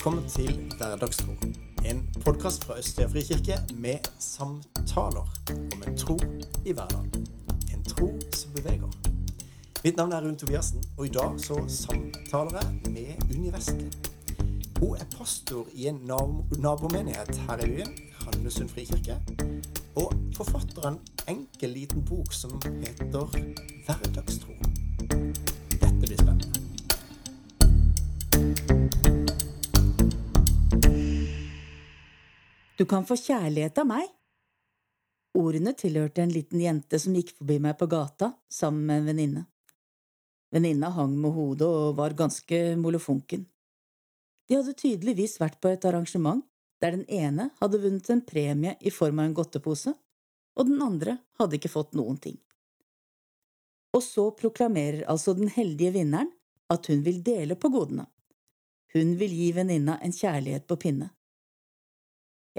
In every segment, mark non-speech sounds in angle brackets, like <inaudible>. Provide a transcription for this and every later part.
Velkommen til Hverdagstro. En podkast fra Østøya frikirke med samtaler om en tro i hverdagen. En tro som beveger. Mitt navn er Rune Tobiassen, og i dag så samtaler jeg med Unni Vestli. Hun er pastor i en nabomenighet her i byen, Randesund frikirke. Og forfatter en enkel, liten bok som heter Hverdagstro. Du kan få kjærlighet av meg. Ordene tilhørte en liten jente som gikk forbi meg på gata sammen med en venninne. Venninna hang med hodet og var ganske molefonken. De hadde tydeligvis vært på et arrangement der den ene hadde vunnet en premie i form av en godtepose, og den andre hadde ikke fått noen ting. Og så proklamerer altså den heldige vinneren at hun vil dele på godene. Hun vil gi venninna en kjærlighet på pinne.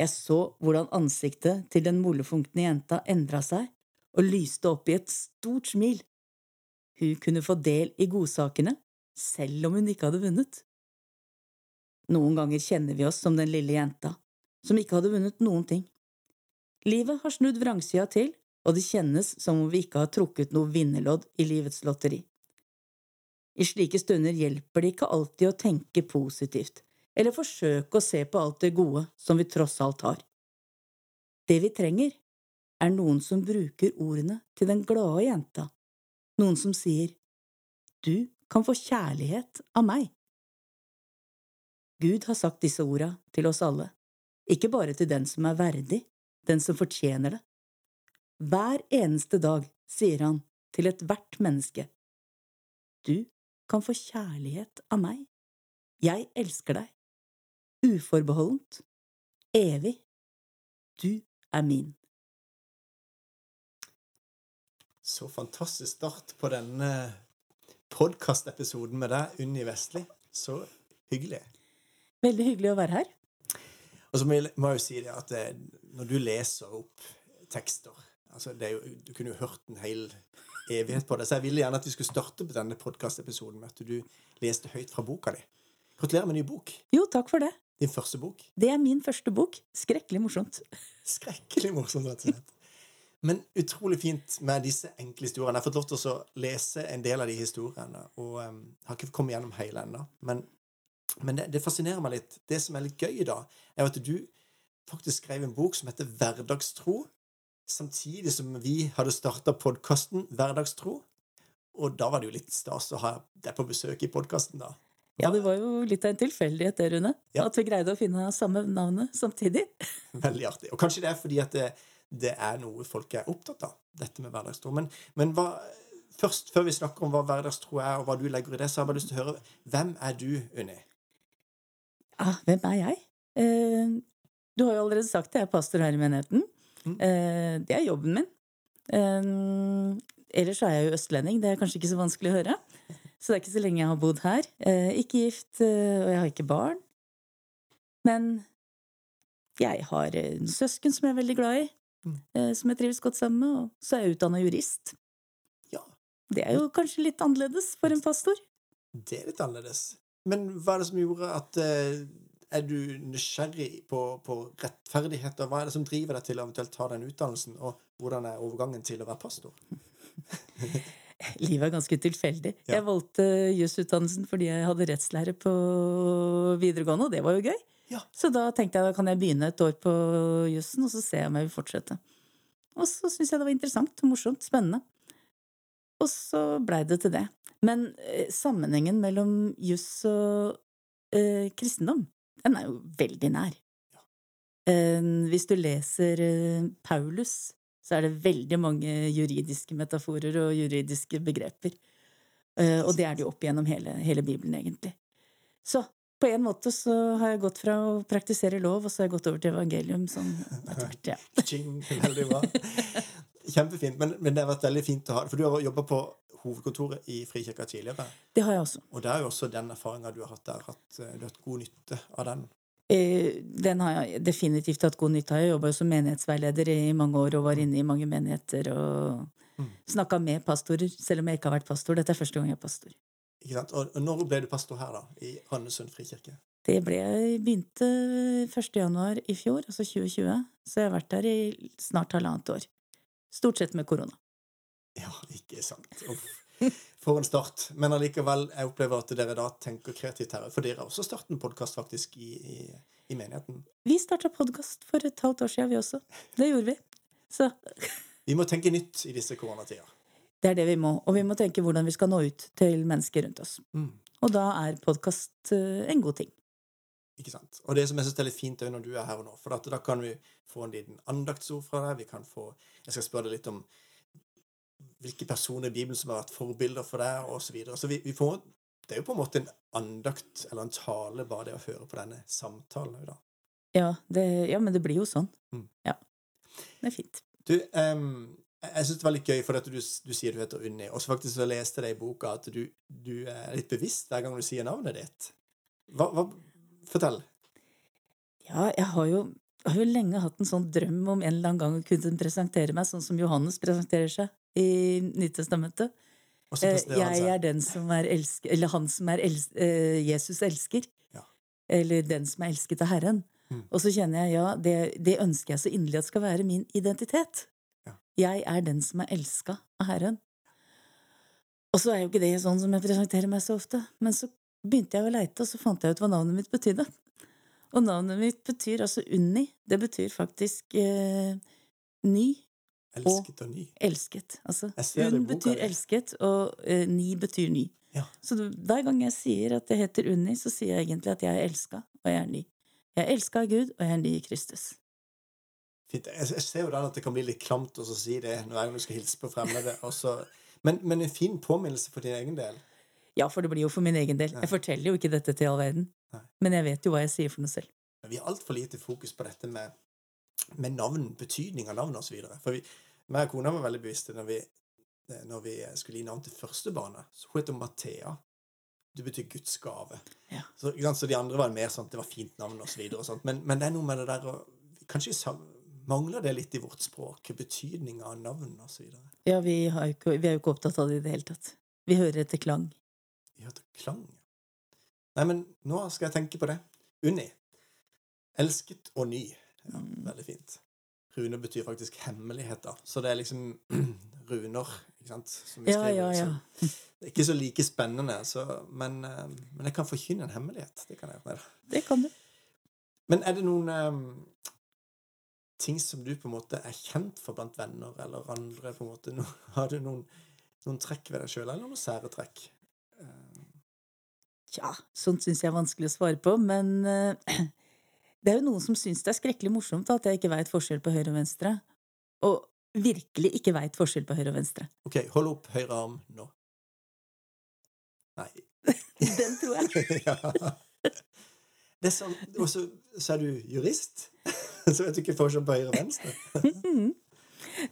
Jeg så hvordan ansiktet til den molefunkne jenta endra seg og lyste opp i et stort smil. Hun kunne få del i godsakene, selv om hun ikke hadde vunnet. Noen ganger kjenner vi oss som den lille jenta, som ikke hadde vunnet noen ting. Livet har snudd vrangsida til, og det kjennes som om vi ikke har trukket noe vinnerlodd i livets lotteri. I slike stunder hjelper det ikke alltid å tenke positivt, eller forsøke å se på alt det gode som vi tross alt har. Det vi trenger, er noen som bruker ordene til den glade jenta, noen som sier Du kan få kjærlighet av meg. Gud har sagt disse orda til oss alle, ikke bare til den som er verdig, den som fortjener det. Hver eneste dag sier han til ethvert menneske, Du kan få kjærlighet av meg. Jeg elsker deg uforbeholdent, evig. Du er min. Så fantastisk start på denne podkastepisoden med deg, Unni Vestli. Så hyggelig. Veldig hyggelig å være her. Og så må jeg, jo si det at det, når du leser opp tekster altså jo, Du kunne jo hørt en hel evighet på det. Så jeg ville gjerne at vi skulle starte på denne podkastepisoden med at du leste høyt fra boka di. Gratulerer med ny bok. Jo, takk for det. Din første bok? Det er min første bok. Skrekkelig morsomt. <laughs> Skrekkelig morsomt, rett og slett. Men utrolig fint med disse enkle historiene. Jeg har fått lov til å lese en del av de historiene, og um, har ikke kommet gjennom hele ennå. Men, men det, det, fascinerer meg litt. Det som er litt gøy, da, er at du faktisk skrev en bok som heter Hverdagstro, samtidig som vi hadde starta podkasten Hverdagstro. Og da var det jo litt stas å ha deg på besøk i podkasten, da. Ja, det var jo litt av en tilfeldighet, det, Rune. Ja. At vi greide å finne samme navnet samtidig. <laughs> Veldig artig. Og kanskje det er fordi at det, det er noe folk er opptatt av, dette med hverdagstro. Men, men hva, først, før vi snakker om hva hverdagstro er, og hva du legger i det, så har jeg bare lyst til å høre Hvem er du, Unni? Ja, hvem er jeg? Eh, du har jo allerede sagt det, jeg er pastor her i menigheten. Mm. Eh, det er jobben min. Eh, ellers er jeg jo østlending, det er kanskje ikke så vanskelig å høre. Så det er ikke så lenge jeg har bodd her. Eh, ikke gift, eh, og jeg har ikke barn. Men jeg har en søsken som jeg er veldig glad i, mm. eh, som jeg trives godt sammen med, og så er jeg utdanna jurist. Ja. Det er jo kanskje litt annerledes for en pastor? Det er litt annerledes. Men hva er det som gjorde at Er du nysgjerrig på, på rettferdighet, og hva er det som driver deg til å eventuelt ta den utdannelsen, og hvordan er overgangen til å være pastor? <laughs> <laughs> Livet er ganske tilfeldig. Ja. Jeg valgte jusutdannelsen fordi jeg hadde rettslære på videregående, og det var jo gøy. Ja. Så da tenkte jeg da kan jeg begynne et år på jussen, og så ser jeg om jeg vil fortsette. Og så syntes jeg det var interessant, morsomt, spennende. Og så blei det til det. Men eh, sammenhengen mellom juss og eh, kristendom, den er jo veldig nær. Ja. Eh, hvis du leser eh, Paulus så er det veldig mange juridiske metaforer og juridiske begreper. Uh, og det er det jo opp igjennom hele, hele, Bibelen, egentlig. Så på en måte så har jeg gått fra å praktisere lov, og så har jeg gått over til evangelium sånn etter hvert. Ja. <laughs> veldig bra. Kjempefint. Men, men, det har vært veldig fint å ha det. For du har jobba på hovedkontoret i Frikirka tidligere. Det har jeg også. Og det er jo også den erfaringa du har hatt der, at eh, du har hatt god nytte av den. Eh, den har jeg definitivt hatt god nytte av. Jeg jobba som menighetsveileder i mange år og var inne i mange menigheter og mm. snakka med pastorer, selv om jeg ikke har vært pastor. Dette er første gang jeg er pastor. Ikke sant? Og når ble du pastor her, da? I Randesund frikirke? Det ble, begynte 1. januar i fjor, altså 2020, så jeg har vært der i snart halvannet år. Stort sett med korona. Ja, ikke sant. Uff. <laughs> For en start. Men allikevel, jeg opplever at dere da tenker kreativt her. For dere har også startet en podkast faktisk i, i, i menigheten. Vi starta podkast for et halvt år siden, vi også. Det gjorde vi. Så <laughs> Vi må tenke nytt i disse koronatider. det er det vi må. Og vi må tenke hvordan vi skal nå ut til mennesker rundt oss. Mm. Og da er podkast en god ting. Ikke sant? Og det som jeg synes er litt fint er når du er her og nå, for at da kan vi få en liten andaktsord fra deg. Vi kan få Jeg skal spørre deg litt om hvilke personer i Bibelen som har vært forbilder for deg, osv. Så, videre. så vi, vi får Det er jo på en måte en andakt eller en tale, bare det å høre på denne samtalen da. Ja, det, ja, men det blir jo sånn. Mm. Ja. Det er fint. Du, um, jeg jeg syns det var litt gøy, for at du, du sier du heter Unni, og så faktisk så leste jeg i boka at du, du er litt bevisst hver gang du sier navnet ditt. Hva, hva Fortell. Ja, jeg har jo, har jo lenge hatt en sånn drøm om en eller annen gang å kunne presentere meg sånn som Johannes presenterer seg i så Eh, Jeg er den som er elsket Eller han som er els, eh, Jesus elsker. Ja. Eller den som er elsket av Herren. Mm. Og så kjenner jeg ja, det, det ønsker jeg så inderlig at skal være min identitet. Ja. Jeg er den som er elska av Herren. Og så er jo ikke det sånn som jeg presenterer meg så ofte. Men så begynte jeg å leite, og så fant jeg ut hva navnet mitt betydde. Og navnet mitt betyr altså Unni. Det betyr faktisk eh, ny, Elsket og ny. elsket. Altså, Jeg ser det i un boka betyr di. elsket, og uh, ni betyr ny. Ja. Så hver gang jeg sier at jeg heter Unni, så sier jeg egentlig at jeg er elska, og jeg er ny. Jeg er elska av Gud, og jeg er ny i Kristus. Fint. Jeg, jeg ser jo da at det kan bli litt klamt å si det gang du skal hilse på fremmede. Men, men en fin påminnelse for din egen del. Ja, for det blir jo for min egen del. Nei. Jeg forteller jo ikke dette til all verden. Nei. Men jeg vet jo hva jeg sier for noe selv. Men vi har altfor lite fokus på dette med, med navn, betydning av navn osv. For vi, meg og kona var veldig bevisste når vi, når vi skulle gi navn til første barnet. Så hun heter Mathea. Det betyr Guds gave. Ja. Så, så de andre var mer sånn at det var fint navn osv. Men, men det er noe med det der å Kanskje mangler det litt i vårt språk, betydninga av navn osv. Ja, vi, har ikke, vi er jo ikke opptatt av det i det hele tatt. Vi hører etter klang. Vi hører etter klang. Nei, men nå skal jeg tenke på det. Unni. Elsket og ny. Ja, veldig fint. Rune betyr faktisk hemmeligheter. Så det er liksom <clears throat> runer, ikke sant, som vi Ja, skriver. ja, ja. Det er ikke så like spennende, så, men, eh, men jeg kan forkynne en hemmelighet. Det kan jeg. gjøre. Det kan du. Men er det noen um, ting som du på en måte er kjent for blant venner eller andre? på en måte? No, <laughs> har du noen, noen trekk ved deg sjøl, eller noen sære trekk? Eh, Tja, sånt syns jeg er vanskelig å svare på, men eh, <clears throat> det er jo noen som syns det er skrekkelig morsomt at jeg ikke veit forskjell på høyre og venstre. Og virkelig ikke veit forskjell på høyre og venstre. OK, hold opp høyre arm nå. Nei. <laughs> Den tror jeg. <laughs> ja. Det er sånn, og så, så er du jurist, <laughs> så vet du ikke forskjell på høyre og venstre.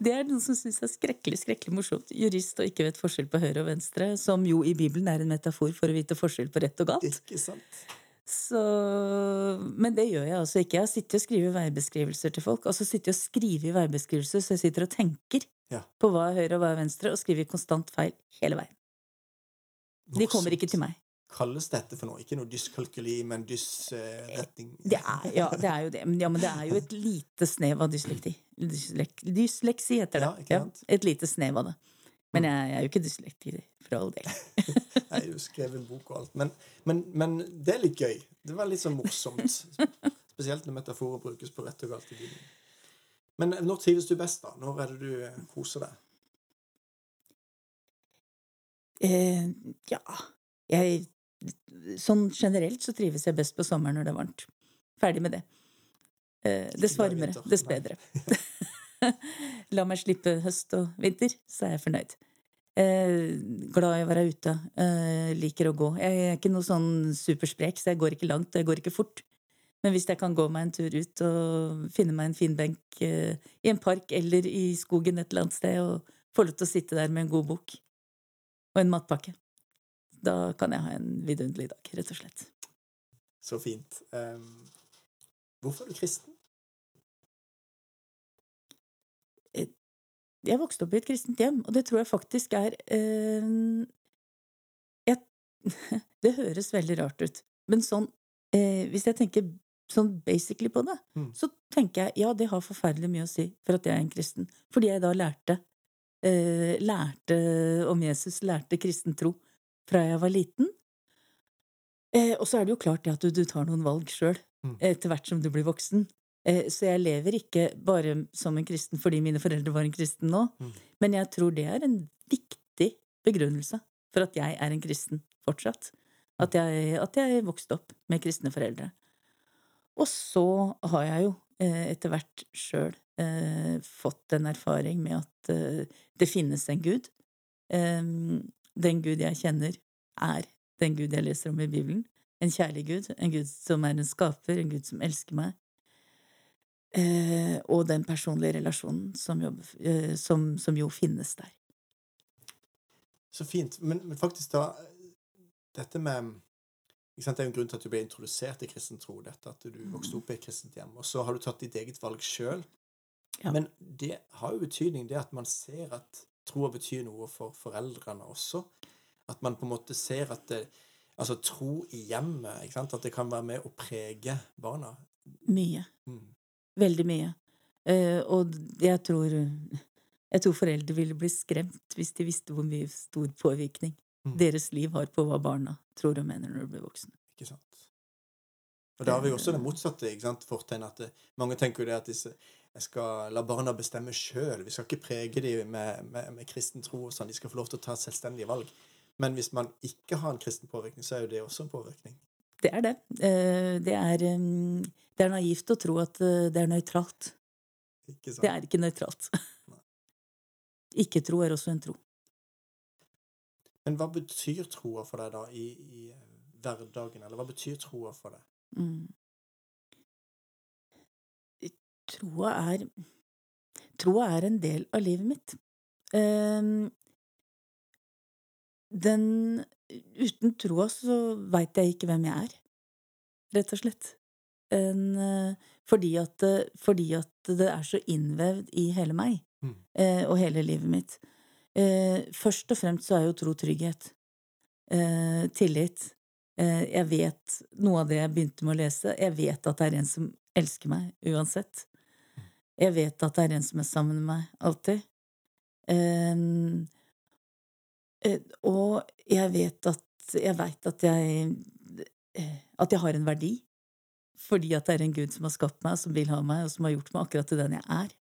Det er noen som syns det er skrekkelig skrekkelig morsomt. Jurist og ikke vet forskjell på høyre og venstre, som jo i Bibelen er en metafor for å vite forskjell på rett og galt. Ikke sant? Så, men det gjør jeg altså ikke. Jeg sitter og skriver veibeskrivelser til folk. Altså sittet og skriver veibeskrivelser, så jeg sitter og tenker Ja. på hva er høyre og hva er venstre, og skriver konstant feil hele veien. De kommer ikke til meg. Kalles dette for noe? Ikke noe dyskalkuli, men dysretning Det er, ja, det er jo det. Men, ja, men det er jo et lite snev av dyslekti. Dyslek, dysleksi heter det. Ja, et lite snev av det. Men jeg, jeg er jo ikke dyslektiker, for all del. har jo skrevet en bok og alt. Men, men, men det er litt gøy. Det var litt sånn morsomt. Spesielt når metaforer brukes på rett og galt. Men når trives du best, da? Når er det du eh, koser deg? Eh, ja jeg, Sånn generelt så trives jeg best på sommeren når det er varmt. Ferdig med det. Eh, dess varmere, dess bedre. <laughs> La meg slippe høst og vinter, så er jeg fornøyd. Eh, glad i å være ute. Eh, liker å gå. Jeg er ikke noe sånn supersprek, så jeg går ikke langt, og jeg går ikke fort. Men hvis jeg kan gå meg en tur ut og finne meg en fin benk eh, i en park eller i skogen et eller annet sted, og få lov til å sitte der med en god bok og en matpakke, da kan jeg ha en vidunderlig dag, rett og slett. Så fint. Um, hvorfor er du kristen? Jeg vokste opp i et kristent hjem, og det tror jeg faktisk er eh, jeg, <laughs> Det høres veldig rart ut, men sånn eh, Hvis jeg tenker sånn basically på det, Mm. så tenker jeg ja, det har forferdelig mye å si for at jeg er en kristen. Fordi jeg da lærte eh, lærte om Jesus, lærte kristen tro fra jeg var liten. Eh, og så er det jo klart det at du, du tar noen valg sjøl Mm. etter hvert som du blir voksen. Eh, så jeg lever ikke bare som en kristen fordi mine foreldre var en kristen nå, Mm. men jeg tror det er en viktig begrunnelse for at jeg er en kristen fortsatt. At jeg, at jeg vokste opp med kristne foreldre. Og så har jeg jo eh, etter hvert sjøl eh, fått en erfaring med at det finnes en gud. Eh, den gud jeg kjenner, er den gud jeg leser om i Bibelen. En kjærlig gud, en gud som er en skaper, en gud som elsker meg. Eh, og den personlige relasjonen som, jobb, eh, som, som jo finnes der. Så fint. Men, men faktisk, da Dette med sant, Det er jo en grunn til at du ble introdusert i kristen tro. Dette at du vokste opp i et kristent hjem. Og så har du tatt ditt eget valg sjøl. Ja. Men det har jo betydning, det at man ser at troa betyr noe for foreldrene også. At man på en måte ser at det, Altså tro i hjemmet, at det kan være med å prege barna. Mye. Mm. Veldig mye. Eh, og jeg tror Jeg tror foreldre ville bli skremt hvis de visste hvor mye stor påvirkning Mm. deres liv har på hva barna tror og mener når de blir voksne. Ikke sant? Og da har vi også det motsatte ikke sant, fortegn. At det, mange tenker jo det at disse, jeg skal la barna bestemme sjøl. Vi skal ikke prege dem med, med, med kristen tro. og sånn. De skal få lov til å ta selvstendige valg. Men hvis man ikke har en kristen påvirkning, så er jo det også en påvirkning. Det er det. Eh, det, er, eh, det er naivt å tro at eh, det er nøytralt. Det er ikke nøytralt. <laughs> Ikke-tro er også en tro. Men hva betyr troa for deg da i, i hverdagen? Eller hva betyr troa for deg? Mm. Troa er Troa er en del av livet mitt. Um, den Uten troa så veit jeg ikke hvem jeg er, rett og slett. En, eh, fordi, at, det- fordi at det er så innvevd i hele meg Mm. eh, og hele livet mitt. Eh, først og fremst så er jo tro trygghet. Eh, tillit. Eh, jeg vet noe av det jeg begynte med å lese. Jeg vet at det er en som elsker meg uansett. Jeg vet at det er en som er sammen med meg alltid. Eh, og jeg vet at jeg veit at jeg eh, at jeg har en verdi. Fordi at det er en gud som har skapt meg, som vil ha meg, og som har gjort meg akkurat til den jeg er.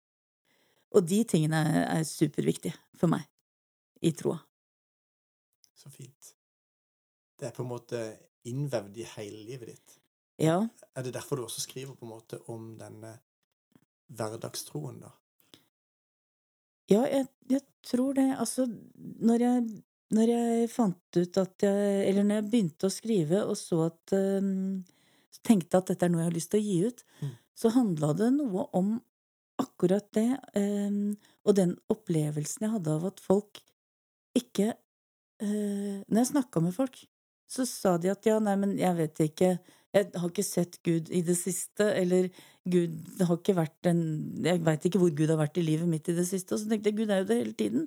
Og de tingene er, er superviktige for meg i troa. Så fint. Det er på en måte innvevd i hele livet ditt. Ja, Er det derfor du også skriver på en måte om denne hverdagstroen, da? Ja jeg, jeg tror det. Altså, når jeg, når jeg fant ut at jeg Eller når jeg begynte å skrive og så at um, Tenkte at dette er noe jeg har lyst til å gi ut, Mm. så handla det noe om akkurat det. Um, og den opplevelsen jeg hadde av at folk ikke uh, Når jeg snakka med folk, så sa de at ja, nei, men jeg vet ikke Jeg har ikke sett Gud i det siste, eller Gud det har ikke vært en Jeg veit ikke hvor Gud har vært i livet mitt i det siste. Og så tenkte jeg Gud er jo det hele tiden.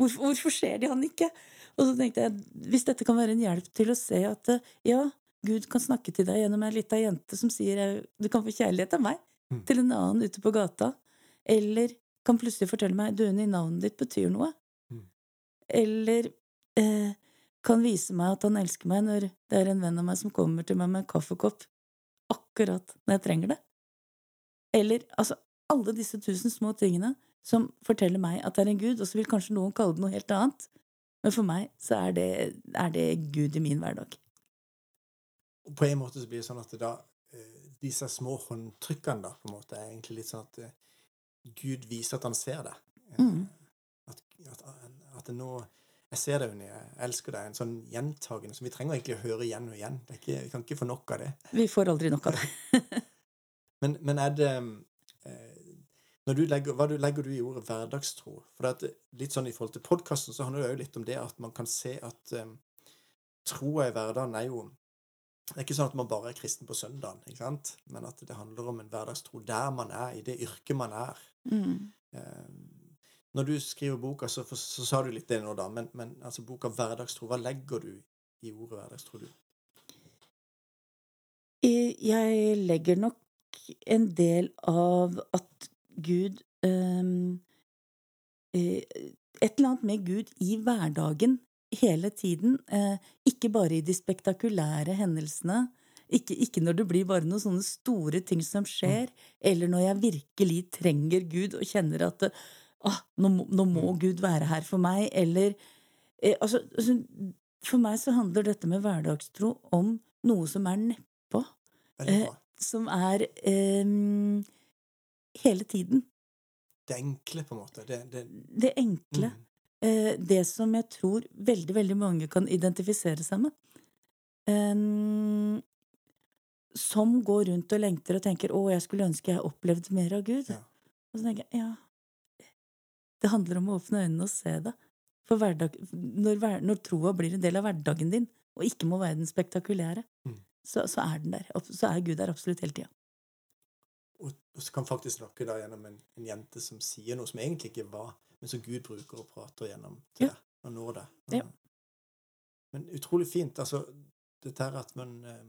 Hvorfor, hvorfor ser de han ikke? Og så tenkte jeg hvis dette kan være en hjelp til å se at eh, ja, Gud kan snakke til deg gjennom ei lita jente som sier eh, du kan få kjærlighet av meg, Mm. til en annen ute på gata. Eller kan plutselig fortelle meg Duni, navnet ditt betyr noe. Mm. Eller eh, kan vise meg at han elsker meg når det er en venn av meg som kommer til meg med en kaffekopp akkurat når jeg trenger det. Eller altså alle disse tusen små tingene som forteller meg at det er en gud, og så vil kanskje noen kalle det noe helt annet. Men for meg så er det, er det Gud i min hverdag. På en måte så blir det sånn at da eh, disse små håndtrykkene da, på en måte, er egentlig litt sånn at eh, Gud viser at han ser det. Eh, Mm. At, at, at det nå Jeg ser deg, Unni. Jeg elsker deg. En sånn gjentagende som vi trenger egentlig å høre igjen og igjen. Det ikke, vi kan ikke få nok av det. Vi får aldri nok av det. <laughs> Men, men er det eh, når du legger, Hva du legger du i ordet hverdagstro? For at, litt sånn I forhold til podkasten så handler det jo litt om det at man kan se at um, troa i hverdagen er jo Det er ikke sånn at man bare er kristen på søndagen, ikke sant? men at det handler om en hverdagstro der man er, i det yrket man er. Mm. Eh, når du skriver boka, så, for, så sa du litt det nå, da, men, men altså boka 'Hverdagstro', hva legger du i ordet hverdagstro, du? Eh, Jeg legger nok en del av at Gud eh, Et eller annet med Gud i hverdagen hele tiden. Uh, Ikke bare i de spektakulære hendelsene. Ikke, ikke når det blir bare noen sånne store ting som skjer, eller når jeg virkelig trenger Gud og kjenner at ah, nå, må- nå må Gud være her for meg, eller eh, altså, altså, For meg så handler dette med hverdagstro om noe som er nedpå Eh. Som er ehm, hele tiden. Det enkle, på en måte. Det, det, Det enkle. mm. Eh, det som jeg tror veldig, veldig mange kan identifisere seg med. Ehm, som går rundt og lengter og tenker 'Å, jeg skulle ønske jeg opplevde mer av Gud'. Ja. Og så tenker jeg ja Det handler om å åpne øynene og se det. For hverdag, når, når troa blir en del av hverdagen din, og ikke må være den spektakulære, Mm. Så, så er den der. Så er Gud der absolutt hele tida. Og, og så kan faktisk snakke da gjennom en, en jente som sier noe som egentlig ikke var, men som Gud bruker og prater gjennom til Ja. og når det. Ja. Men utrolig fint. Altså, dette her at man eh,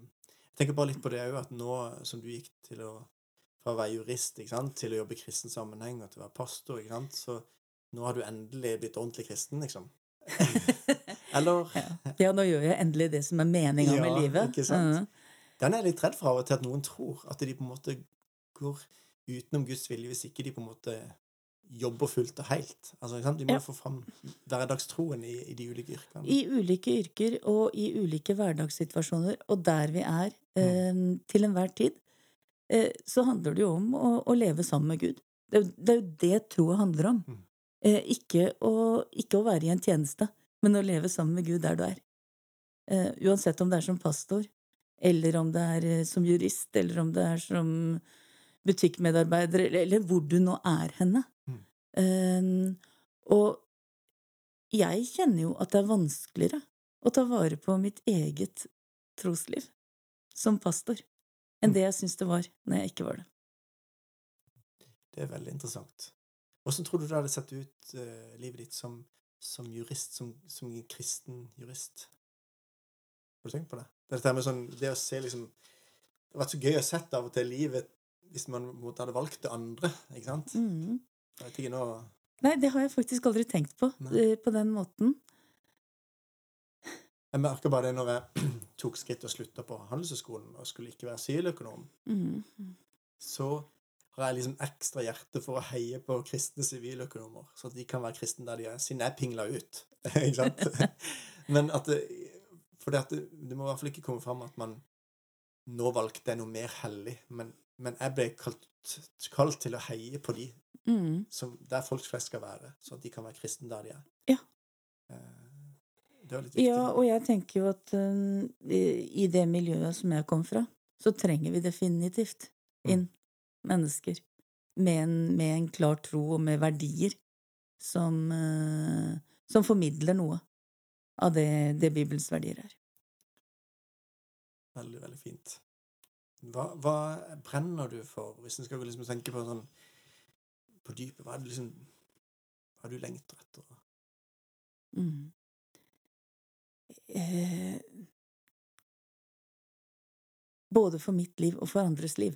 Jeg tenker bare litt på det òg, at nå som du gikk til å fra å være jurist ikke sant, til å jobbe i kristen sammenheng og til å være pastor, så nå har du endelig blitt ordentlig kristen, liksom. <laughs> Eller Ja. ja, nå gjør jeg endelig det som er meninga Ja, med livet. ikke sant? Mm. Den er jeg litt redd for av og til at noen tror at de på en måte går utenom Guds vilje hvis ikke de på en måte jobber fullt og helt. Altså, ikke sant? De må Ja. få fram hverdagstroen i, i de ulike yrkene. I ulike yrker og i ulike hverdagssituasjoner, og der vi er eh, til enhver tid, eh, så handler det jo om å, å leve sammen med Gud. Det er jo det troa handler om. Mm. Eh, ikke, å, ikke å være i en tjeneste, men å leve sammen med Gud der du er. Uh, uansett om det er som pastor, eller om det er eh, som jurist, eller om det er som butikkmedarbeider, eller, eller hvor du nå er henne. Mm. Uh, og jeg kjenner jo at det er vanskeligere å ta vare på mitt eget trosliv som pastor enn Mm. det jeg syns det var når jeg ikke var det. Det er veldig interessant. Hvordan tror du det hadde sett ut, eh, livet ditt, som, som jurist, som, som kristen jurist? Har du tenkt på det? Dette med sånn, det å se liksom Det har vært så gøy å sette av og til livet hvis man måtte, hadde valgt det andre, ikke sant? Mm. Jeg vet ikke nå Nei, det har jeg faktisk aldri tenkt på Nei. eh, på den måten. Jeg merker bare det når jeg <clears throat> tok skritt og slutta på Handelshøyskolen og skulle ikke være siviløkonom, Mm. så har jeg liksom ekstra hjerte for å heie på kristne siviløkonomer, så at de kan være kristne der de er, siden jeg pingla ut. <laughs> ikke sant? <laughs> Men at det, For det, at det, det må i hvert fall ikke komme fram at man nå valgte noe mer hellig, men, men jeg ble kalt, kalt til å heie på de Mm. som, der folk flest skal være, så at de kan være kristne der de er. Ja. Eh, Det var litt viktig. Ja, og jeg tenker jo at uh, i det miljøet som jeg kom fra, så trenger vi definitivt inn mennesker med en, med en klar tro og med verdier som, eh, som formidler noe av det, det Bibelens verdier er. Veldig, veldig fint. Hva, hva brenner du for, hvis en skal liksom tenke på sånn på dypet? Hva er det liksom Hva du lengter etter? Mm. Eh, både for mitt liv og for andres liv,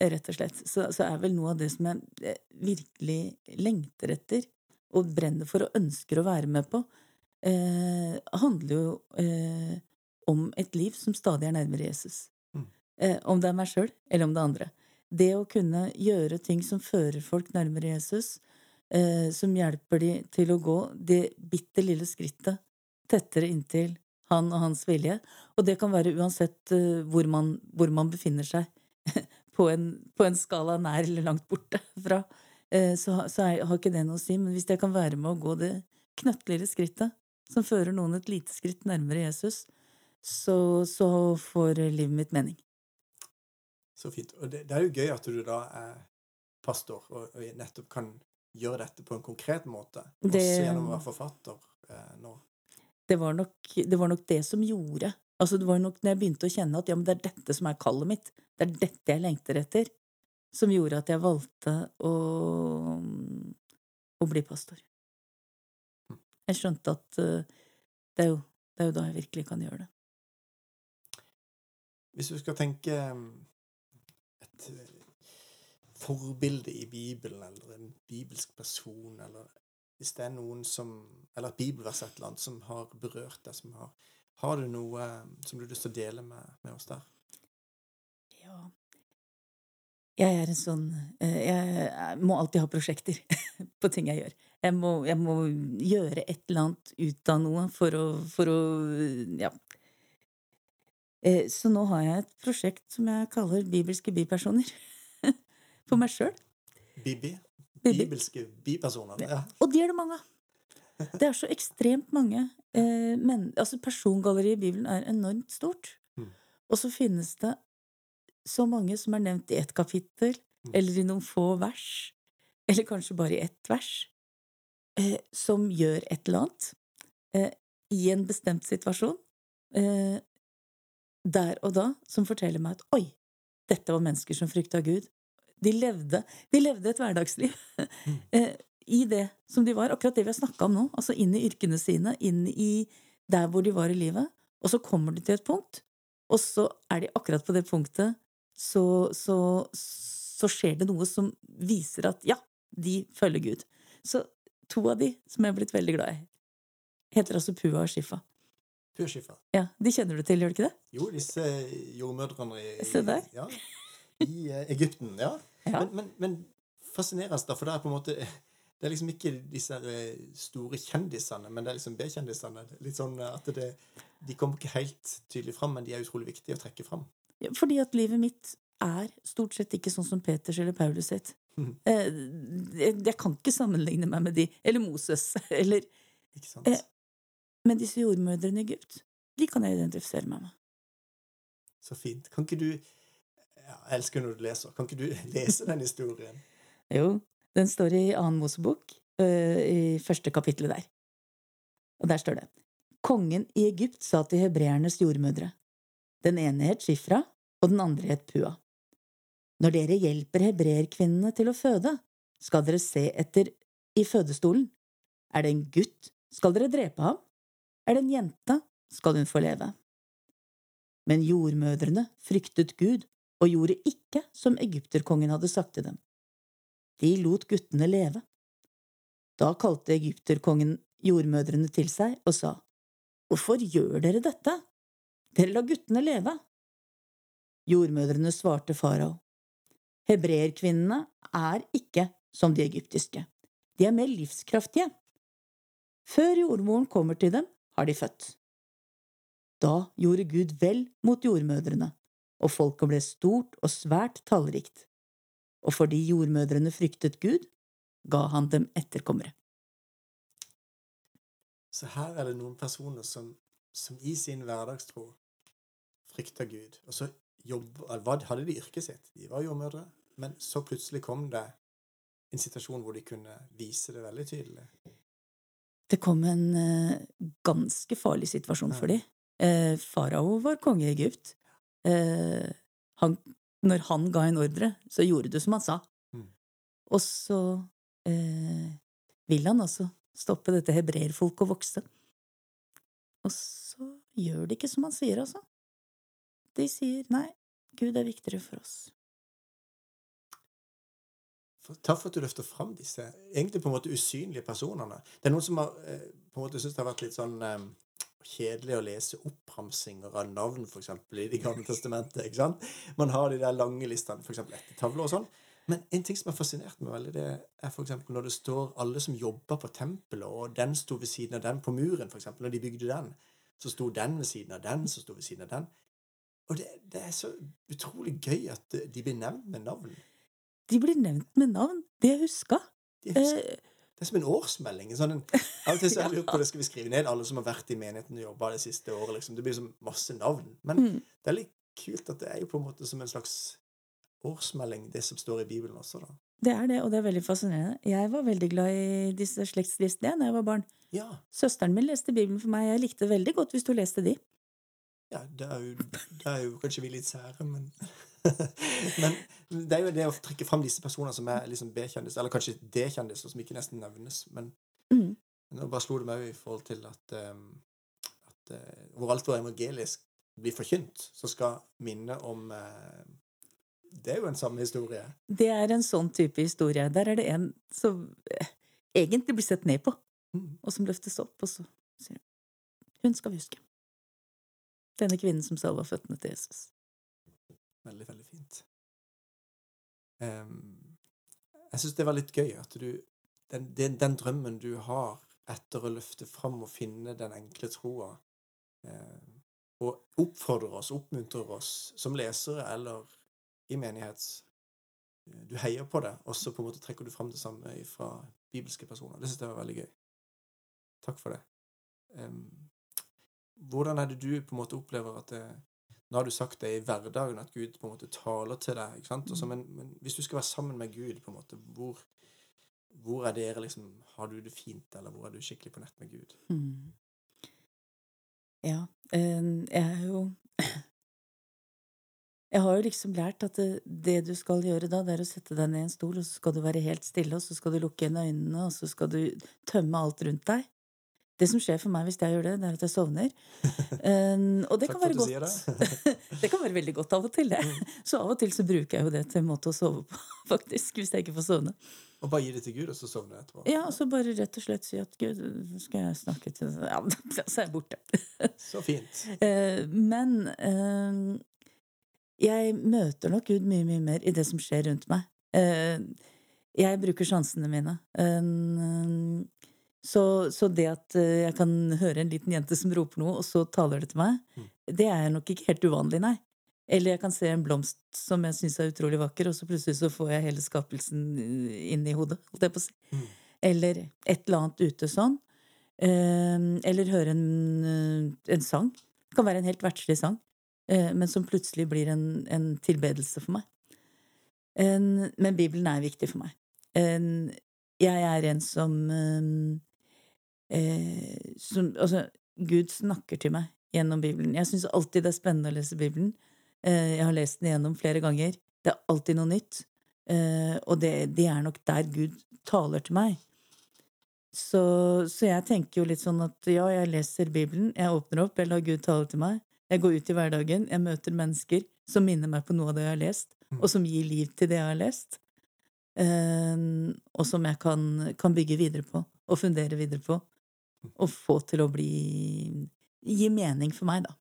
rett og slett. Så, så er vel noe av det som jeg eh, virkelig lengter etter, og brenner for og ønsker å være med på, eh, handler jo eh, om et liv som stadig er nærmere Jesus. Mm. Eh, om det er meg sjøl, eller om det er andre. Det å kunne gjøre ting som fører folk nærmere Jesus, eh, som hjelper de til å gå det bitte lille skrittet tettere inntil han og hans vilje. Og det kan være uansett eh, hvor, man, hvor man befinner seg <laughs> på en, på en skala nær eller langt borte fra. Eh, så, så er, har ikke det noe å si. Men hvis jeg kan være med å gå det knøttligere skrittet som fører noen et lite skritt nærmere Jesus, så, så får livet mitt mening. Så fint. Og det, det er jo gøy at du da er pastor og, og nettopp kan gjøre dette på en konkret måte. Det- Også gjennom å være forfatter eh, nå. det var, nok, det var nok det som gjorde Altså Det var nok når jeg begynte å kjenne at ja, men det er dette som er kallet mitt, det er dette jeg lengter etter, som gjorde at jeg valgte å, å bli pastor. Jeg skjønte at uh, det, er jo, det er jo da jeg virkelig kan gjøre det. Hvis du skal tenke um, et eh, forbilde i Bibelen, eller en bibelsk person, eller hvis det er noen som Eller et bibelvers et eller annet som har berørt deg, som har Har du noe um, som du har lyst til å dele med, med oss der? Ja. Jeg er en sånn eh, Jeg må alltid ha prosjekter <laughs> på ting jeg gjør. Jeg må, jeg må gjøre et eller annet ut av noe for å, for å Ja. Eh, Så nå har jeg et prosjekt som jeg kaller Bibelske bipersoner. <laughs> For meg sjøl. Bibi. Bibelske bipersoner? Ja. Og de er det mange av. Det er så ekstremt mange. Eh, men altså persongalleriet i Bibelen er enormt stort. Mm. Og så finnes det så mange som er nevnt i ett kapittel, Mm. eller i noen få vers, eller kanskje bare i ett vers, eh, som gjør et eller annet eh, i en bestemt situasjon, eh, der og da, som forteller meg at oi, dette var mennesker som frykta Gud. De levde, de levde et hverdagsliv <laughs> eh, i det som de var, akkurat det vi har snakka om nå. Altså inn i yrkene sine, inn i der hvor de var i livet. Og så kommer de til et punkt, og så er de akkurat på det punktet, så, så, så skjer det noe som viser at ja, de følger Gud. Så to av de som jeg er blitt veldig glad i, heter altså Pua og Shifa. Pua Shifa. Ja, De kjenner du til, gjør du ikke det? Jo, disse jordmødrene i, Se der. Ja, i eh, Egypten. Ja. Ja. Men, men, men fascinerende, da, for det er på en måte det er liksom ikke disse eh, store kjendisene, men det er liksom B-kjendisene. Litt sånn at det, De kommer ikke helt tydelig fram, men de er utrolig viktige å trekke fram. Fordi at livet mitt er stort sett ikke sånn som Peters eller Paulus sitt. Eh, jeg, kan ikke sammenligne meg med de. Eller Moses. <laughs> Eller Ikke sant? Eh. Men disse jordmødrene i Egypt, de kan jeg identifisere meg med. Så fint. Kan ikke du ja, Jeg elsker når du leser. Kan ikke du <laughs> lese den historien? Jo, den står i annen Mosebok, øh, i første kapittelet der. Og der står det Kongen i Egypt sa til hebreernes jordmødre. Den ene het Shifra, og den andre het Pua. Når dere hjelper hebreerkvinnene til å føde, skal dere se etter i fødestolen. Er det en gutt, skal dere drepe ham. Er det en jente, skal hun få leve. Men jordmødrene fryktet Gud og gjorde ikke som egypterkongen hadde sagt til dem. De lot guttene leve. Da kalte egypterkongen jordmødrene til seg og sa, Hvorfor gjør dere dette? Dere lar guttene leve. Jordmødrene svarte farao, Hebreerkvinnene er ikke som de egyptiske, de er mer livskraftige. Før jordmoren kommer til dem, har de født. Da gjorde Gud vel mot jordmødrene, og folket ble stort og svært tallrikt og fordi jordmødrene fryktet Gud, ga han dem etterkommere. Så her er det noen personer som, som i sin hverdagstro frykter Gud. Og så jobb, hadde de yrket sitt? De var jordmødre. Men så plutselig kom det en situasjon hvor de kunne vise det veldig tydelig. Det kom en uh, ganske farlig situasjon for dem. Uh, farao var konge i Egypt. Uh, han, når han ga en ordre, så gjorde du som han sa. Mm. Og så eh, vil han altså stoppe dette hebreerfolket å vokse. Og så gjør de ikke som han sier, altså. De sier nei, Gud er viktigere for oss. Takk for at du løfter fram disse egentlig på en måte usynlige personene. Det er noen som har eh, på en måte syns det har vært litt sånn eh, kjedelig å lese oppramsinger av navn, eksempel, i Det gamle testamentet. ikke sant? Man har de der lange listene, for eksempel ettertavler og sånn. Men en ting som har fascinert meg veldig, det er eksempel når det står alle som jobber på tempelet, og den sto ved siden av den på muren, eksempel, når de bygde den. Så sto den ved siden av den, så sto ved siden av den. Og det, det er så utrolig gøy at de blir nevnt med navn. De blir nevnt med navn. Det jeg huska. De husker, Eh, det er som en årsmelding. Sånn en, av og til så har jeg lurt på <laughs> det, skal vi skrive ned alle som har vært i menigheten og jobba det siste året. liksom. Det blir som masse navn. Men mm. det er litt kult at det er jo på en måte som en slags årsmelding, det som står i Bibelen også, da. Det er det, og det er veldig fascinerende. Jeg var veldig glad i disse slektslistene da jeg var barn. Ja, Søsteren min leste Bibelen for meg. Jeg likte det veldig godt hvis du leste de. ja det, er jo, det er jo kanskje vi litt sære, men <laughs> <laughs> Men det er jo det å trekke fram disse personene som er liksom B-kjendiser, eller kanskje D-kjendiser, som ikke nesten nevnes. Men Mm. nå bare slo det meg i forhold til at, um, at uh, hvor alt var evangelisk blir forkynt, så skal minne om uh, Det er jo en samme historie. Det er en sånn type historie. Der er det en som eh, egentlig blir sett ned på, Mm. og som løftes opp, og så sier hun Hun skal vi huske. Denne kvinnen som salva føttene til Jesus. Veldig, veldig fint. Um, jeg syns det var litt gøy at du den, den, den drømmen du har etter å løfte fram og finne den enkle troa, eh, og oppfordrer oss, oppmuntrer oss som lesere eller i menighets Du heier på det, og så på en måte trekker du fram det samme fra bibelske personer. Det syns jeg var veldig gøy. Takk for det. Eh, hvordan er det du på en måte opplever at det nå har du sagt det i hverdagen, at Gud på en måte taler til deg. ikke sant? Også, men, men hvis du skal være sammen med Gud, på en måte, hvor, hvor er dere liksom Har du det fint, eller hvor er du skikkelig på nett med Gud? Mm. Ja, eh, jeg er jo <clears throat> Jeg har jo liksom lært at det, det du skal gjøre da, det er å sette deg ned i en stol, og så skal du være helt stille, og så skal du lukke igjen øynene, og så skal du tømme alt rundt deg. Det som skjer for meg hvis jeg gjør det, det er at jeg sovner. Um, <laughs> og det Takk kan være godt. det. <laughs> det kan være veldig godt av og til, det. Så av og til så bruker jeg jo det til en måte å sove på, <laughs> faktisk, hvis jeg ikke får sovne. Og bare gi det til Gud, og så sovne etterpå. Ja, og så bare rett og slett si at Gud, skal jeg snakke til Ja, så er jeg borte. Så fint. Uh, Men uh, jeg møter nok Gud mye, mye mer i det som skjer rundt meg. Uh, Jeg bruker sjansene mine. Så, så det at eh, jeg kan høre en liten jente som roper noe, og så taler det til meg, Mm. det er nok ikke helt uvanlig, nei. Eller jeg kan se en blomst som jeg syns er utrolig vakker, og så plutselig så får jeg hele skapelsen eh, inn i hodet. holdt jeg på å si. Mm. Eller et eller annet ute sånn. Eh, Eller høre en, eh, en sang. Det kan være en helt verdslig sang, men som plutselig blir en, en tilbedelse for meg. En, men Bibelen er viktig for meg. En, jeg er en som eh, eh, som, altså, Gud snakker til meg gjennom Bibelen. Jeg syns alltid det er spennende å lese Bibelen. Eh, jeg har lest den gjennom flere ganger. Det er alltid noe nytt. Eh, og det, det er nok der Gud taler til meg. Så, så jeg tenker jo litt sånn at ja, jeg leser Bibelen, jeg åpner opp, jeg lar Gud tale til meg. Jeg går ut i hverdagen, jeg møter mennesker som minner meg på noe av det jeg har lest, Mm. og som gir liv til det jeg har lest. Eh, og som jeg kan, kan bygge videre på, og fundere videre på. Og få til å bli Gi mening for meg, da.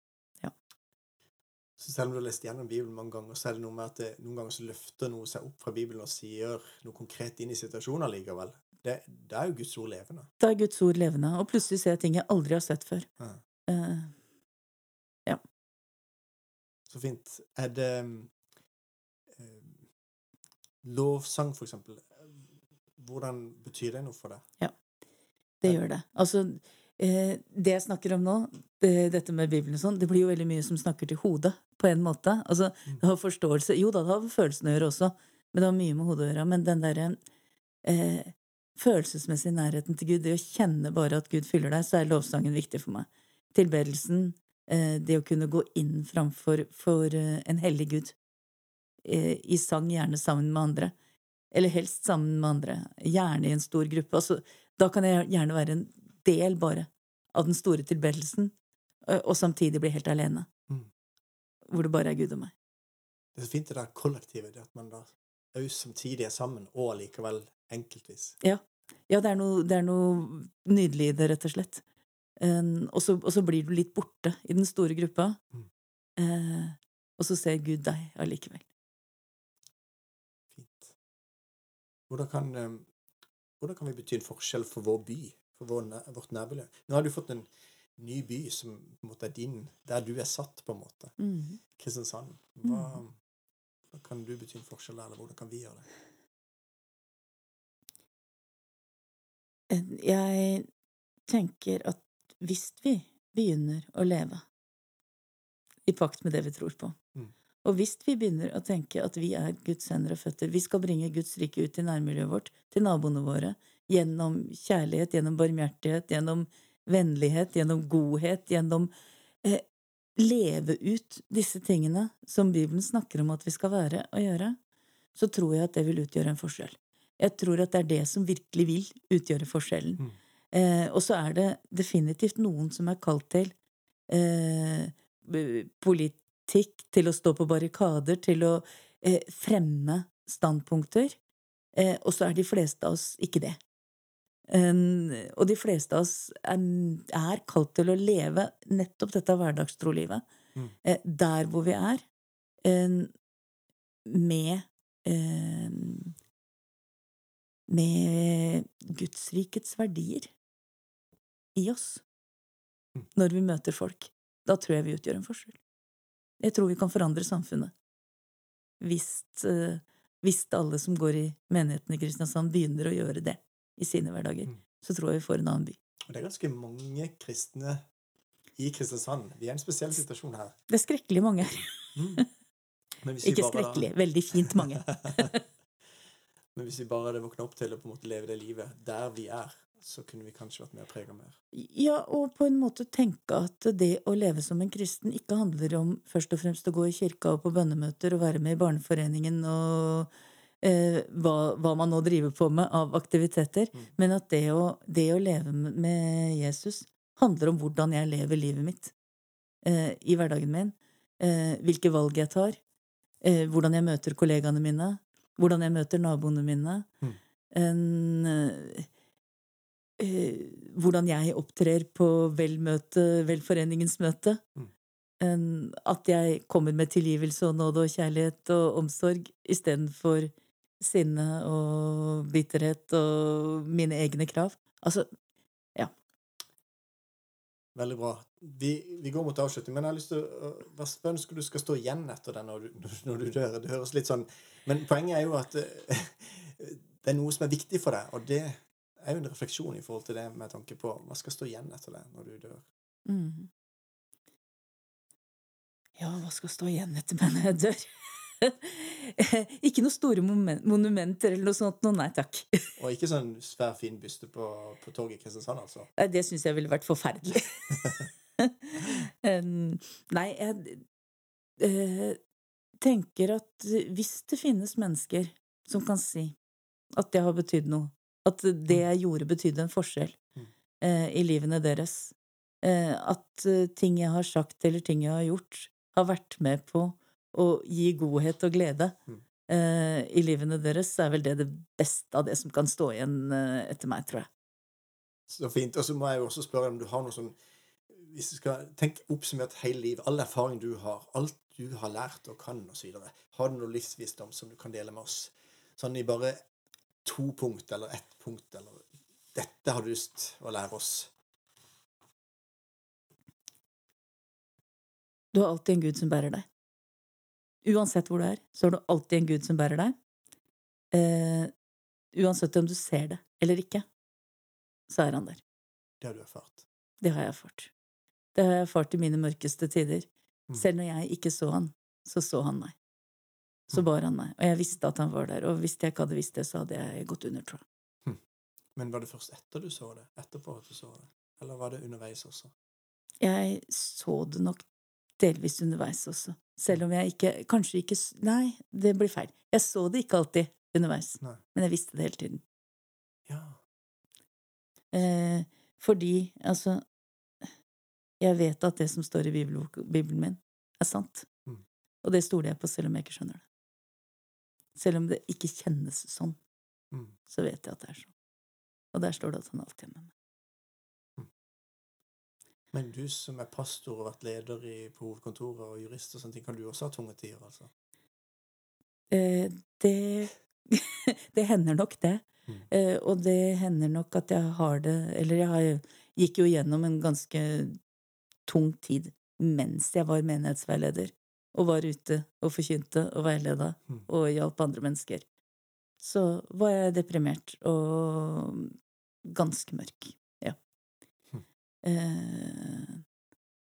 Så selv om du har lest gjennom Bibelen mange ganger, så er det noe med at det, noen ganger så løfter noe seg opp fra Bibelen og sier noe konkret inn i situasjonen likevel. Det, det er jo Guds ord levende. Det er Guds ord levende, og plutselig ser jeg ting jeg aldri har sett før. Ja. Eh, Så fint. Er det eh, lovsang, for eksempel? Hvordan betyr det noe for deg? Det gjør det. Altså, eh, det jeg snakker om nå, det, dette med Bibelen og sånn, det blir jo veldig mye som snakker til hodet, på en måte. Altså, Mm. det har forståelse Jo da, det har med følelsene å gjøre også, men det har mye med hodet å gjøre. Men den derre eh, følelsesmessige nærheten til Gud, det å kjenne bare at Gud fyller deg, så er lovsangen viktig for meg. Tilbedelsen, eh, det å kunne gå inn framfor for eh, en hellig Gud. Eh, I sang, gjerne sammen med andre. Eller helst sammen med andre. Gjerne i en stor gruppe. Altså, da kan jeg gjerne være en del bare av den store tilbedelsen, og samtidig bli helt alene. Mm. Hvor det bare er Gud og meg. Det er så fint det der kollektivet, det at man da òg samtidig er sammen, og likevel enkeltvis. Ja, det er noe, det er noe nydelig i det, rett og slett. Um, og, så, og så blir du litt borte i den store gruppa, Mm. uh, og så ser Gud deg allikevel. Fint. Hvordan kan, eh, hvordan kan vi bety en forskjell for vår by, for vår, vårt nærmiljø? Nå har du fått en ny by som på en måte er din, der du er satt, på en måte. Mm. Kristiansand. Hva, hva kan du bety en forskjell der, eller hvordan kan vi gjøre det? Jeg tenker at hvis vi begynner å leve i pakt med det vi tror på, Mm. Og hvis vi begynner å tenke at vi er Guds hender og føtter, vi skal bringe Guds rike ut til nærmiljøet vårt, til naboene våre, gjennom kjærlighet, gjennom barmhjertighet, gjennom vennlighet, gjennom godhet, gjennom eh, leve ut disse tingene som Bibelen snakker om at vi skal være og gjøre, så tror jeg at det vil utgjøre en forskjell. Jeg tror at det er det som virkelig vil utgjøre forskjellen. Mm. Eh, og så er det definitivt noen som er kalt til eh, eh, politikk, til å stå på barrikader, til å eh, fremme standpunkter. Eh, og så er de fleste av oss ikke det. En, og de fleste av oss er, er kalt til å leve nettopp dette hverdagstrolivet. Mm. Eh, der hvor vi er, med eh, Med Gudsrikets verdier i oss Mm. når vi møter folk. Da tror jeg vi utgjør en forskjell. Jeg tror vi kan forandre samfunnet. Hvis, eh, hvis alle som går i menigheten i Kristiansand, begynner å gjøre det i sine hverdager, Mm. så tror jeg vi får en annen by. Og det er ganske mange kristne i Kristiansand. Vi er i en spesiell situasjon her. Det er skrekkelig mange her. Mm. Men hvis vi Ikke bare da- skrekkelig, veldig fint mange. <laughs> Men hvis vi bare hadde våkna opp til å på en måte leve det livet der vi er, så kunne vi kanskje vært mer prega mer. Ja, og på en måte tenke at det å leve som en kristen ikke handler om først og fremst å gå i kirka og på bønnemøter og være med i Barneforeningen og eh, hva, hva man nå driver på med av aktiviteter, Mm. men at det å, det å leve med Jesus handler om hvordan jeg lever livet mitt eh, i hverdagen min, eh, hvilke valg jeg tar, eh, hvordan jeg møter kollegaene mine, hvordan jeg møter naboene mine. Mm. En, eh, hvordan jeg opptrer på velmøte, velforeningens møte. Mm. En, at jeg kommer med tilgivelse og nåde og kjærlighet og omsorg istedenfor sinne og bitterhet og mine egne krav. Altså, ja. Veldig bra. Vi, vi går mot avslutning, men jeg har lyst til å Hva ønsker du skal stå igjen etter det når du, når du dør? Det høres litt sånn Men poenget er jo at eh, <laughs> det er noe som er viktig for deg, og det er jo en refleksjon i forhold til det med tanke på hva skal stå igjen etter det når du dør. mm. Ja, hva skal stå igjen etter meg når jeg dør? <laughs> ikke noen store monumenter eller noe sånt. Nei takk. Og ikke sånn svær, fin byste på, på toget i Kristiansand, altså. Det syns jeg ville vært forferdelig. <laughs> Nei, jeg eh, tenker at hvis det finnes mennesker som kan si at det har betydd noe, at det jeg gjorde, betydde en forskjell Mm. eh, i livene deres, eh, at eh, ting jeg har sagt eller ting jeg har gjort, har vært med på å gi godhet og glede Mm. eh, i livene deres, så er vel det det beste av det som kan stå igjen eh, etter meg, tror jeg. Så fint. Og så må jeg jo også spørre om du har noe sånn Hvis du skal tenke oppsummert hele livet, all erfaring du har, alt du har lært og kan, osv., har du noe livsvisdom som du kan dele med oss? Sånn i bare to punkt eller ett punkt, eller Dette har du lyst å lære oss. Du har alltid en Gud som bærer deg. Uansett hvor du er, så har du alltid en Gud som bærer deg. Eh, uansett om du ser det eller ikke, så er han der. Det har du erfart. Det har jeg erfart. Det har jeg erfart i mine mørkeste tider. Mm. Selv når jeg ikke så han, så så han meg. Så bar han meg. Og jeg visste at han var der. Og hvis jeg ikke hadde visst det, så hadde jeg gått under, tror jeg. Men var det først etter du så det? Etterpå at du så det? Eller var det underveis også? Jeg så det nok delvis underveis også. Selv om jeg ikke Kanskje ikke Nei, det blir feil. Jeg så det ikke alltid underveis. Nei. Men jeg visste det hele tiden. Ja. Eh, fordi, altså Jeg vet at det som står i bibelboken, Bibelen min, er sant. Mm. Og det stoler jeg på, selv om jeg ikke skjønner det. Selv om det ikke kjennes sånn, Mm. så vet jeg at det er sånn. Og der står det at han alltid er med meg. Men du som er pastor og vært leder i, på hovedkontoret og jurist og sånne ting, kan du også ha tunge tider, altså? Eh, det <laughs> Det hender nok, det. Mm. Eh, og det hender nok at jeg har det Eller jeg har, gikk jo gjennom en ganske tung tid mens jeg var menighetsveileder, og var ute og forkynte og veileda Mm. og hjalp andre mennesker. Så var jeg deprimert og ganske mørk. Ja. Mm. Eh,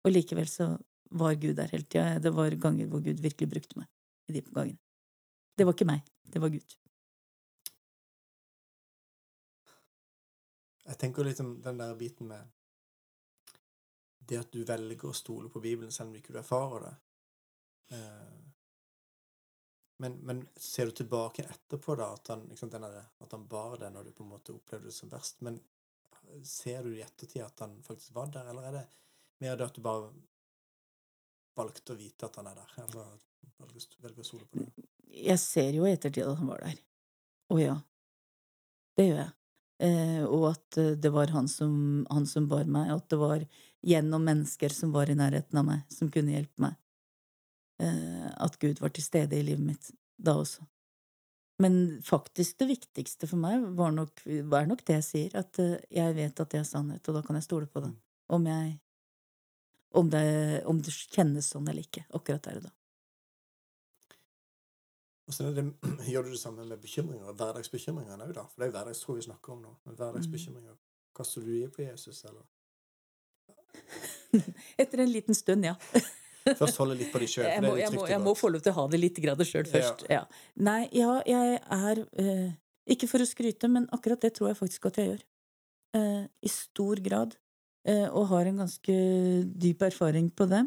og likevel så var Gud der hele tida. Det var ganger hvor Gud virkelig brukte meg i de gangene. Det var ikke meg, det var Gud. Jeg tenker litt om den der biten med det at du velger å stole på Bibelen selv om ikke du erfarer det. Eh, Men, men ser du tilbake etterpå da, at han, liksom, denne, at han bar det når du på en måte opplevde det som verst? Men ser du i ettertid at han faktisk var der, eller er det mer det at du bare valgte å vite at han er der? Eller velger, velger å stole på det? Jeg ser jo i ettertid at han var der. Å ja. Det gjør jeg. Eh, og at eh, det var han som, han som bar meg, og at det var gjennom mennesker som var i nærheten av meg, som kunne hjelpe meg. Eh, at Gud var til stede i livet mitt da også. Men faktisk det viktigste for meg var nok, var nok det jeg sier, at eh, jeg vet at det er sannhet, og da kan jeg stole på det. Mm. Om jeg om det, om det kjennes sånn eller ikke, akkurat der og da. Hvordan det, <clears throat> gjør du det samme med bekymringer? hverdagsbekymringer òg, da? For det er hverdagstro vi snakker om nå. Men hverdagsbekymringer, kaster du i på Jesus, eller? <laughs> Etter en liten stund, ja. <laughs> Først holde litt på de sjøl. Jeg må, jeg, må, jeg må få lov til å ha det litt sjøl først. Ja. Nei, ja, jeg er eh, Ikke for å skryte, men akkurat det tror jeg faktisk at jeg gjør. Eh, I stor grad. Eh, og har en ganske dyp erfaring på det.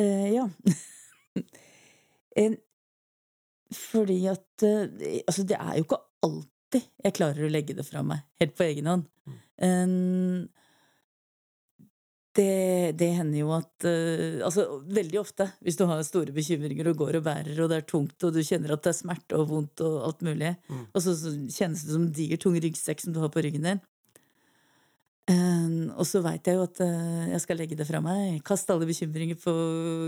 Eh, ja. <laughs> En- fordi at eh, Altså, det er jo ikke alltid jeg klarer å legge det fra meg helt på egen hånd. En, det, det hender jo at uh, Altså, veldig ofte, hvis du har store bekymringer og går og bærer, og det er tungt, og du kjenner at det er smerte og vondt og alt mulig, Mm. og så, så kjennes det som en diger, tung ryggsekk som du har på ryggen din. Uh, og så veit jeg jo at uh, jeg skal legge det fra meg. Kast alle bekymringer på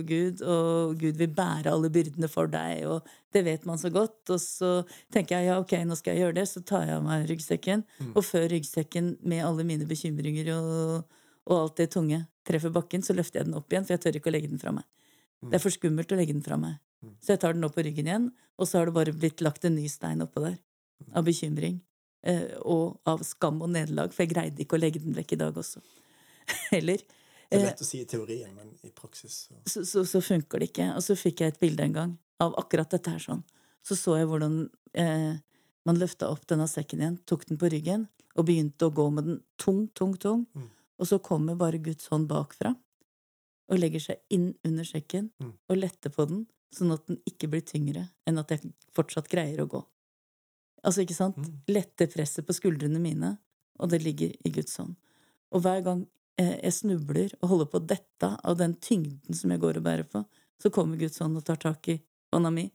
Gud, og Gud vil bære alle byrdene for deg, og det vet man så godt. Og så tenker jeg ja, ok, nå skal jeg gjøre det, så tar jeg av meg ryggsekken. Mm. Og før ryggsekken med alle mine bekymringer og, og alt det tunge treffer bakken, så løfter jeg den opp igjen, for jeg tør ikke å legge den fra meg. Mm. Det er for skummelt å legge den fra meg. Mm. Så jeg tar den opp på ryggen igjen, og så har det bare blitt lagt en ny stein oppå der. Av bekymring. Eh, og av skam og nederlag, for jeg greide ikke å legge den vekk i dag også. <laughs> Heller. Det er Eh, lett å si i teorien, men i praksis så så, så, så funker det ikke. Og så fikk jeg et bilde en gang av akkurat dette her sånn. Så så jeg hvordan eh, man løfta opp denne sekken igjen, tok den på ryggen og begynte å gå med den tung, tung, tung. Mm. Og så kommer bare Guds hånd bakfra og legger seg inn under sekken Mm. og letter på den, sånn at den ikke blir tyngre enn at jeg fortsatt greier å gå. Altså, ikke sant? Mm. Lette presset på skuldrene mine, og det ligger i Guds hånd. Og hver gang eh, jeg snubler og holder på å dette av den tyngden som jeg går og bærer på, så kommer Guds hånd og tar tak i hånda mi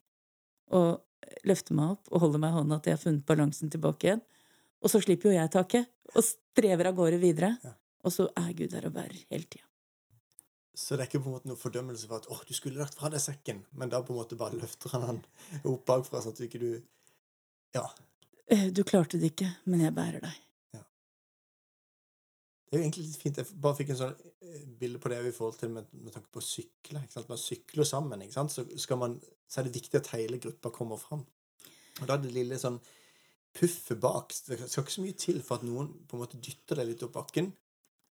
og løfter meg opp og holder meg i hånda til jeg har funnet balansen tilbake igjen. Og så slipper jo jeg taket og strever av gårde videre. Ja. Og så er Gud der og bærer hele tida. Så det er ikke på en måte noe fordømmelse for at 'Å, du skulle lagt fra deg sekken', men da på en måte bare løfter han han opp bakfra, sånn at du ikke du Ja. Eh, Du klarte det ikke, men jeg bærer deg. Det er jo egentlig litt fint. Jeg bare fikk en sånn eh, bilde på det i forhold til med, med tanke på å sykle. Ikke sant? Man sykler sammen, ikke sant? Så, skal man, så er det viktig at hele gruppa kommer fram. Og da er det lille sånn puffet bak. Det skal ikke så mye til for at noen på en måte dytter deg litt opp bakken.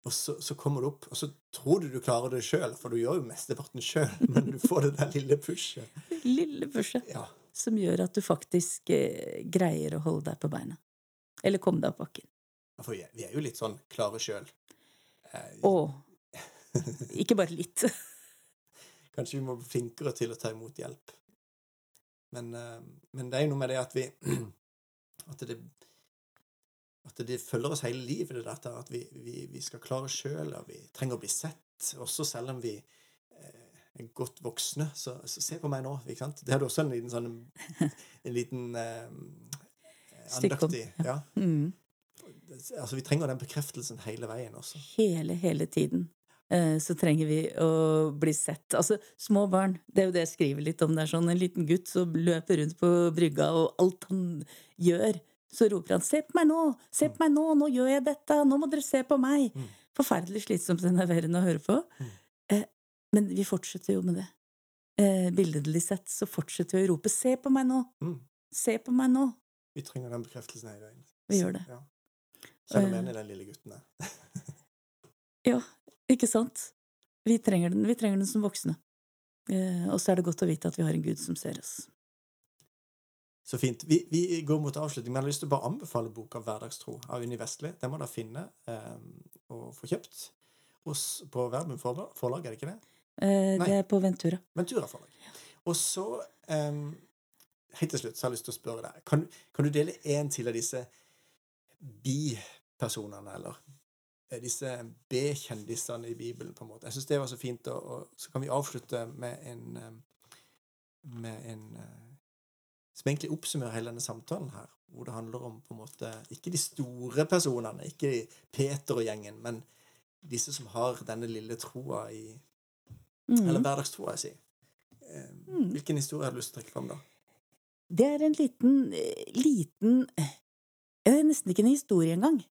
Og så, så kommer du opp, og så tror du du klarer det sjøl, for du gjør jo mesteparten sjøl, <laughs> men du får det der lille pushet. <laughs> Lille pushet Ja. som gjør at du faktisk eh, greier å holde deg på beina. Eller komme deg opp bakken. For vi er, jo litt sånn klare sjøl. Eh, Og <laughs> ikke bare litt. Kanskje vi må bli flinkere til å ta imot hjelp. Men, eh, men det er jo noe med det at vi <clears throat> At det, at det følger oss hele livet, det dette at vi, vi, vi skal klare oss sjøl, og vi trenger å bli sett. Også selv om vi eh, er godt voksne. Så, så se på meg nå. ikke sant? Det hadde også en liten sånn En liten eh, andaktig Ja. <laughs> Mm. Altså, vi trenger den bekreftelsen hele veien også. Hele, hele tiden. eh, Så trenger vi å bli sett. Altså, små barn, det er jo det jeg skriver litt om. Det er sånn en liten gutt som løper rundt på brygga, og alt han gjør, så roper han 'se på meg nå', 'se på meg nå', 'nå gjør jeg dette', 'nå må dere se på meg'. Mm. Forferdelig slitsomt og nerverende å høre på. Mm. Eh, Men vi fortsetter jo med det. Eh, Billedlig sett så fortsetter vi å rope 'se på meg nå', Mm. 'se på meg nå'. Vi trenger den bekreftelsen her i dag. Vi gjør det. Ja. Kjenner meg igjen i den lille gutten der. <laughs> Ja, ikke sant? Vi trenger den, vi trenger den som voksne. Eh, og så er det godt å vite at vi har en Gud som ser oss. Så fint. Vi, vi går mot avslutning, men jeg har lyst til å bare anbefale boka 'Hverdagstro' av Unni Vestli. Den må dere finne eh, og få kjøpt hos, på Verbum forlag, er det ikke det? Eh, det er på Ventura. Ventura forlag. Og så eh, Helt til slutt så har jeg lyst til å spørre deg. Kan, kan du dele én til av disse bipersonene, eller eh, disse B-kjendisene i Bibelen, på en måte. Jeg syns det var så fint. Og, og, så kan vi avslutte med en eh, med en eh, Som egentlig oppsummerer hele denne samtalen her. Hvor det handler om på en måte ikke de store personene, ikke Peter og gjengen, men disse som har denne lille troa i Mm. Eller hverdagstroa, jeg sier. Eh, Mm. Hvilken historie har du lyst til å trekke fram, da? Det er en liten eh, liten Det er nesten ikke en historie engang.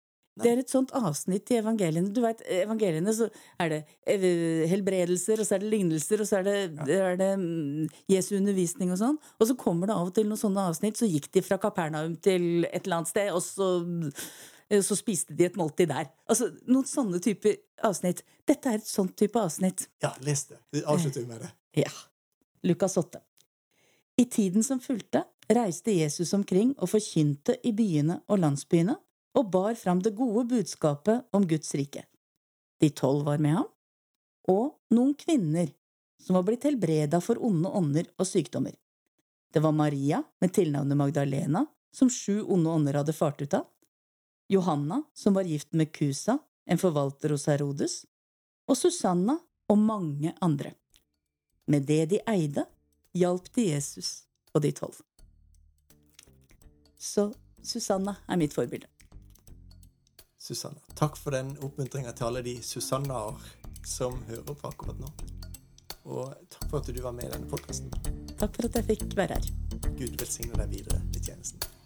Det er et sånt avsnitt i evangeliene. Du vet, evangeliene så er det eh, helbredelser, og så er det lignelser, og så er det, er det mm, Jesu undervisning og sånn. Og så kommer det av og til noen sånne avsnitt. Så gikk de fra Kapernaum til et eller annet sted, og så, eh, så spiste de et måltid der. Altså noen sånne typer avsnitt. Dette er et sånt type avsnitt. Ja, les det. Vi avslutter med det. Ja. Lukas 8. I tiden som fulgte, reiste Jesus omkring og forkynte i byene og landsbyene og bar fram det gode budskapet om Guds rike. De tolv var med ham, og noen kvinner som var blitt helbreda for onde ånder og sykdommer. Det var Maria med tilnavnet Magdalena, som sju onde ånder hadde fart ut av, Johanna, som var gift med Kusa, en forvalter hos Herodes, og Susanna og mange andre. Med det de eide, hjalp de Jesus og de tolv. Så Susanna er mitt forbilde. Susanna. Takk for den oppmuntringa til alle de Susannaer som hører på akkurat nå. Og takk for at du var med i denne podkasten. Takk for at jeg fikk være her. Gud velsigne deg videre i tjenesten.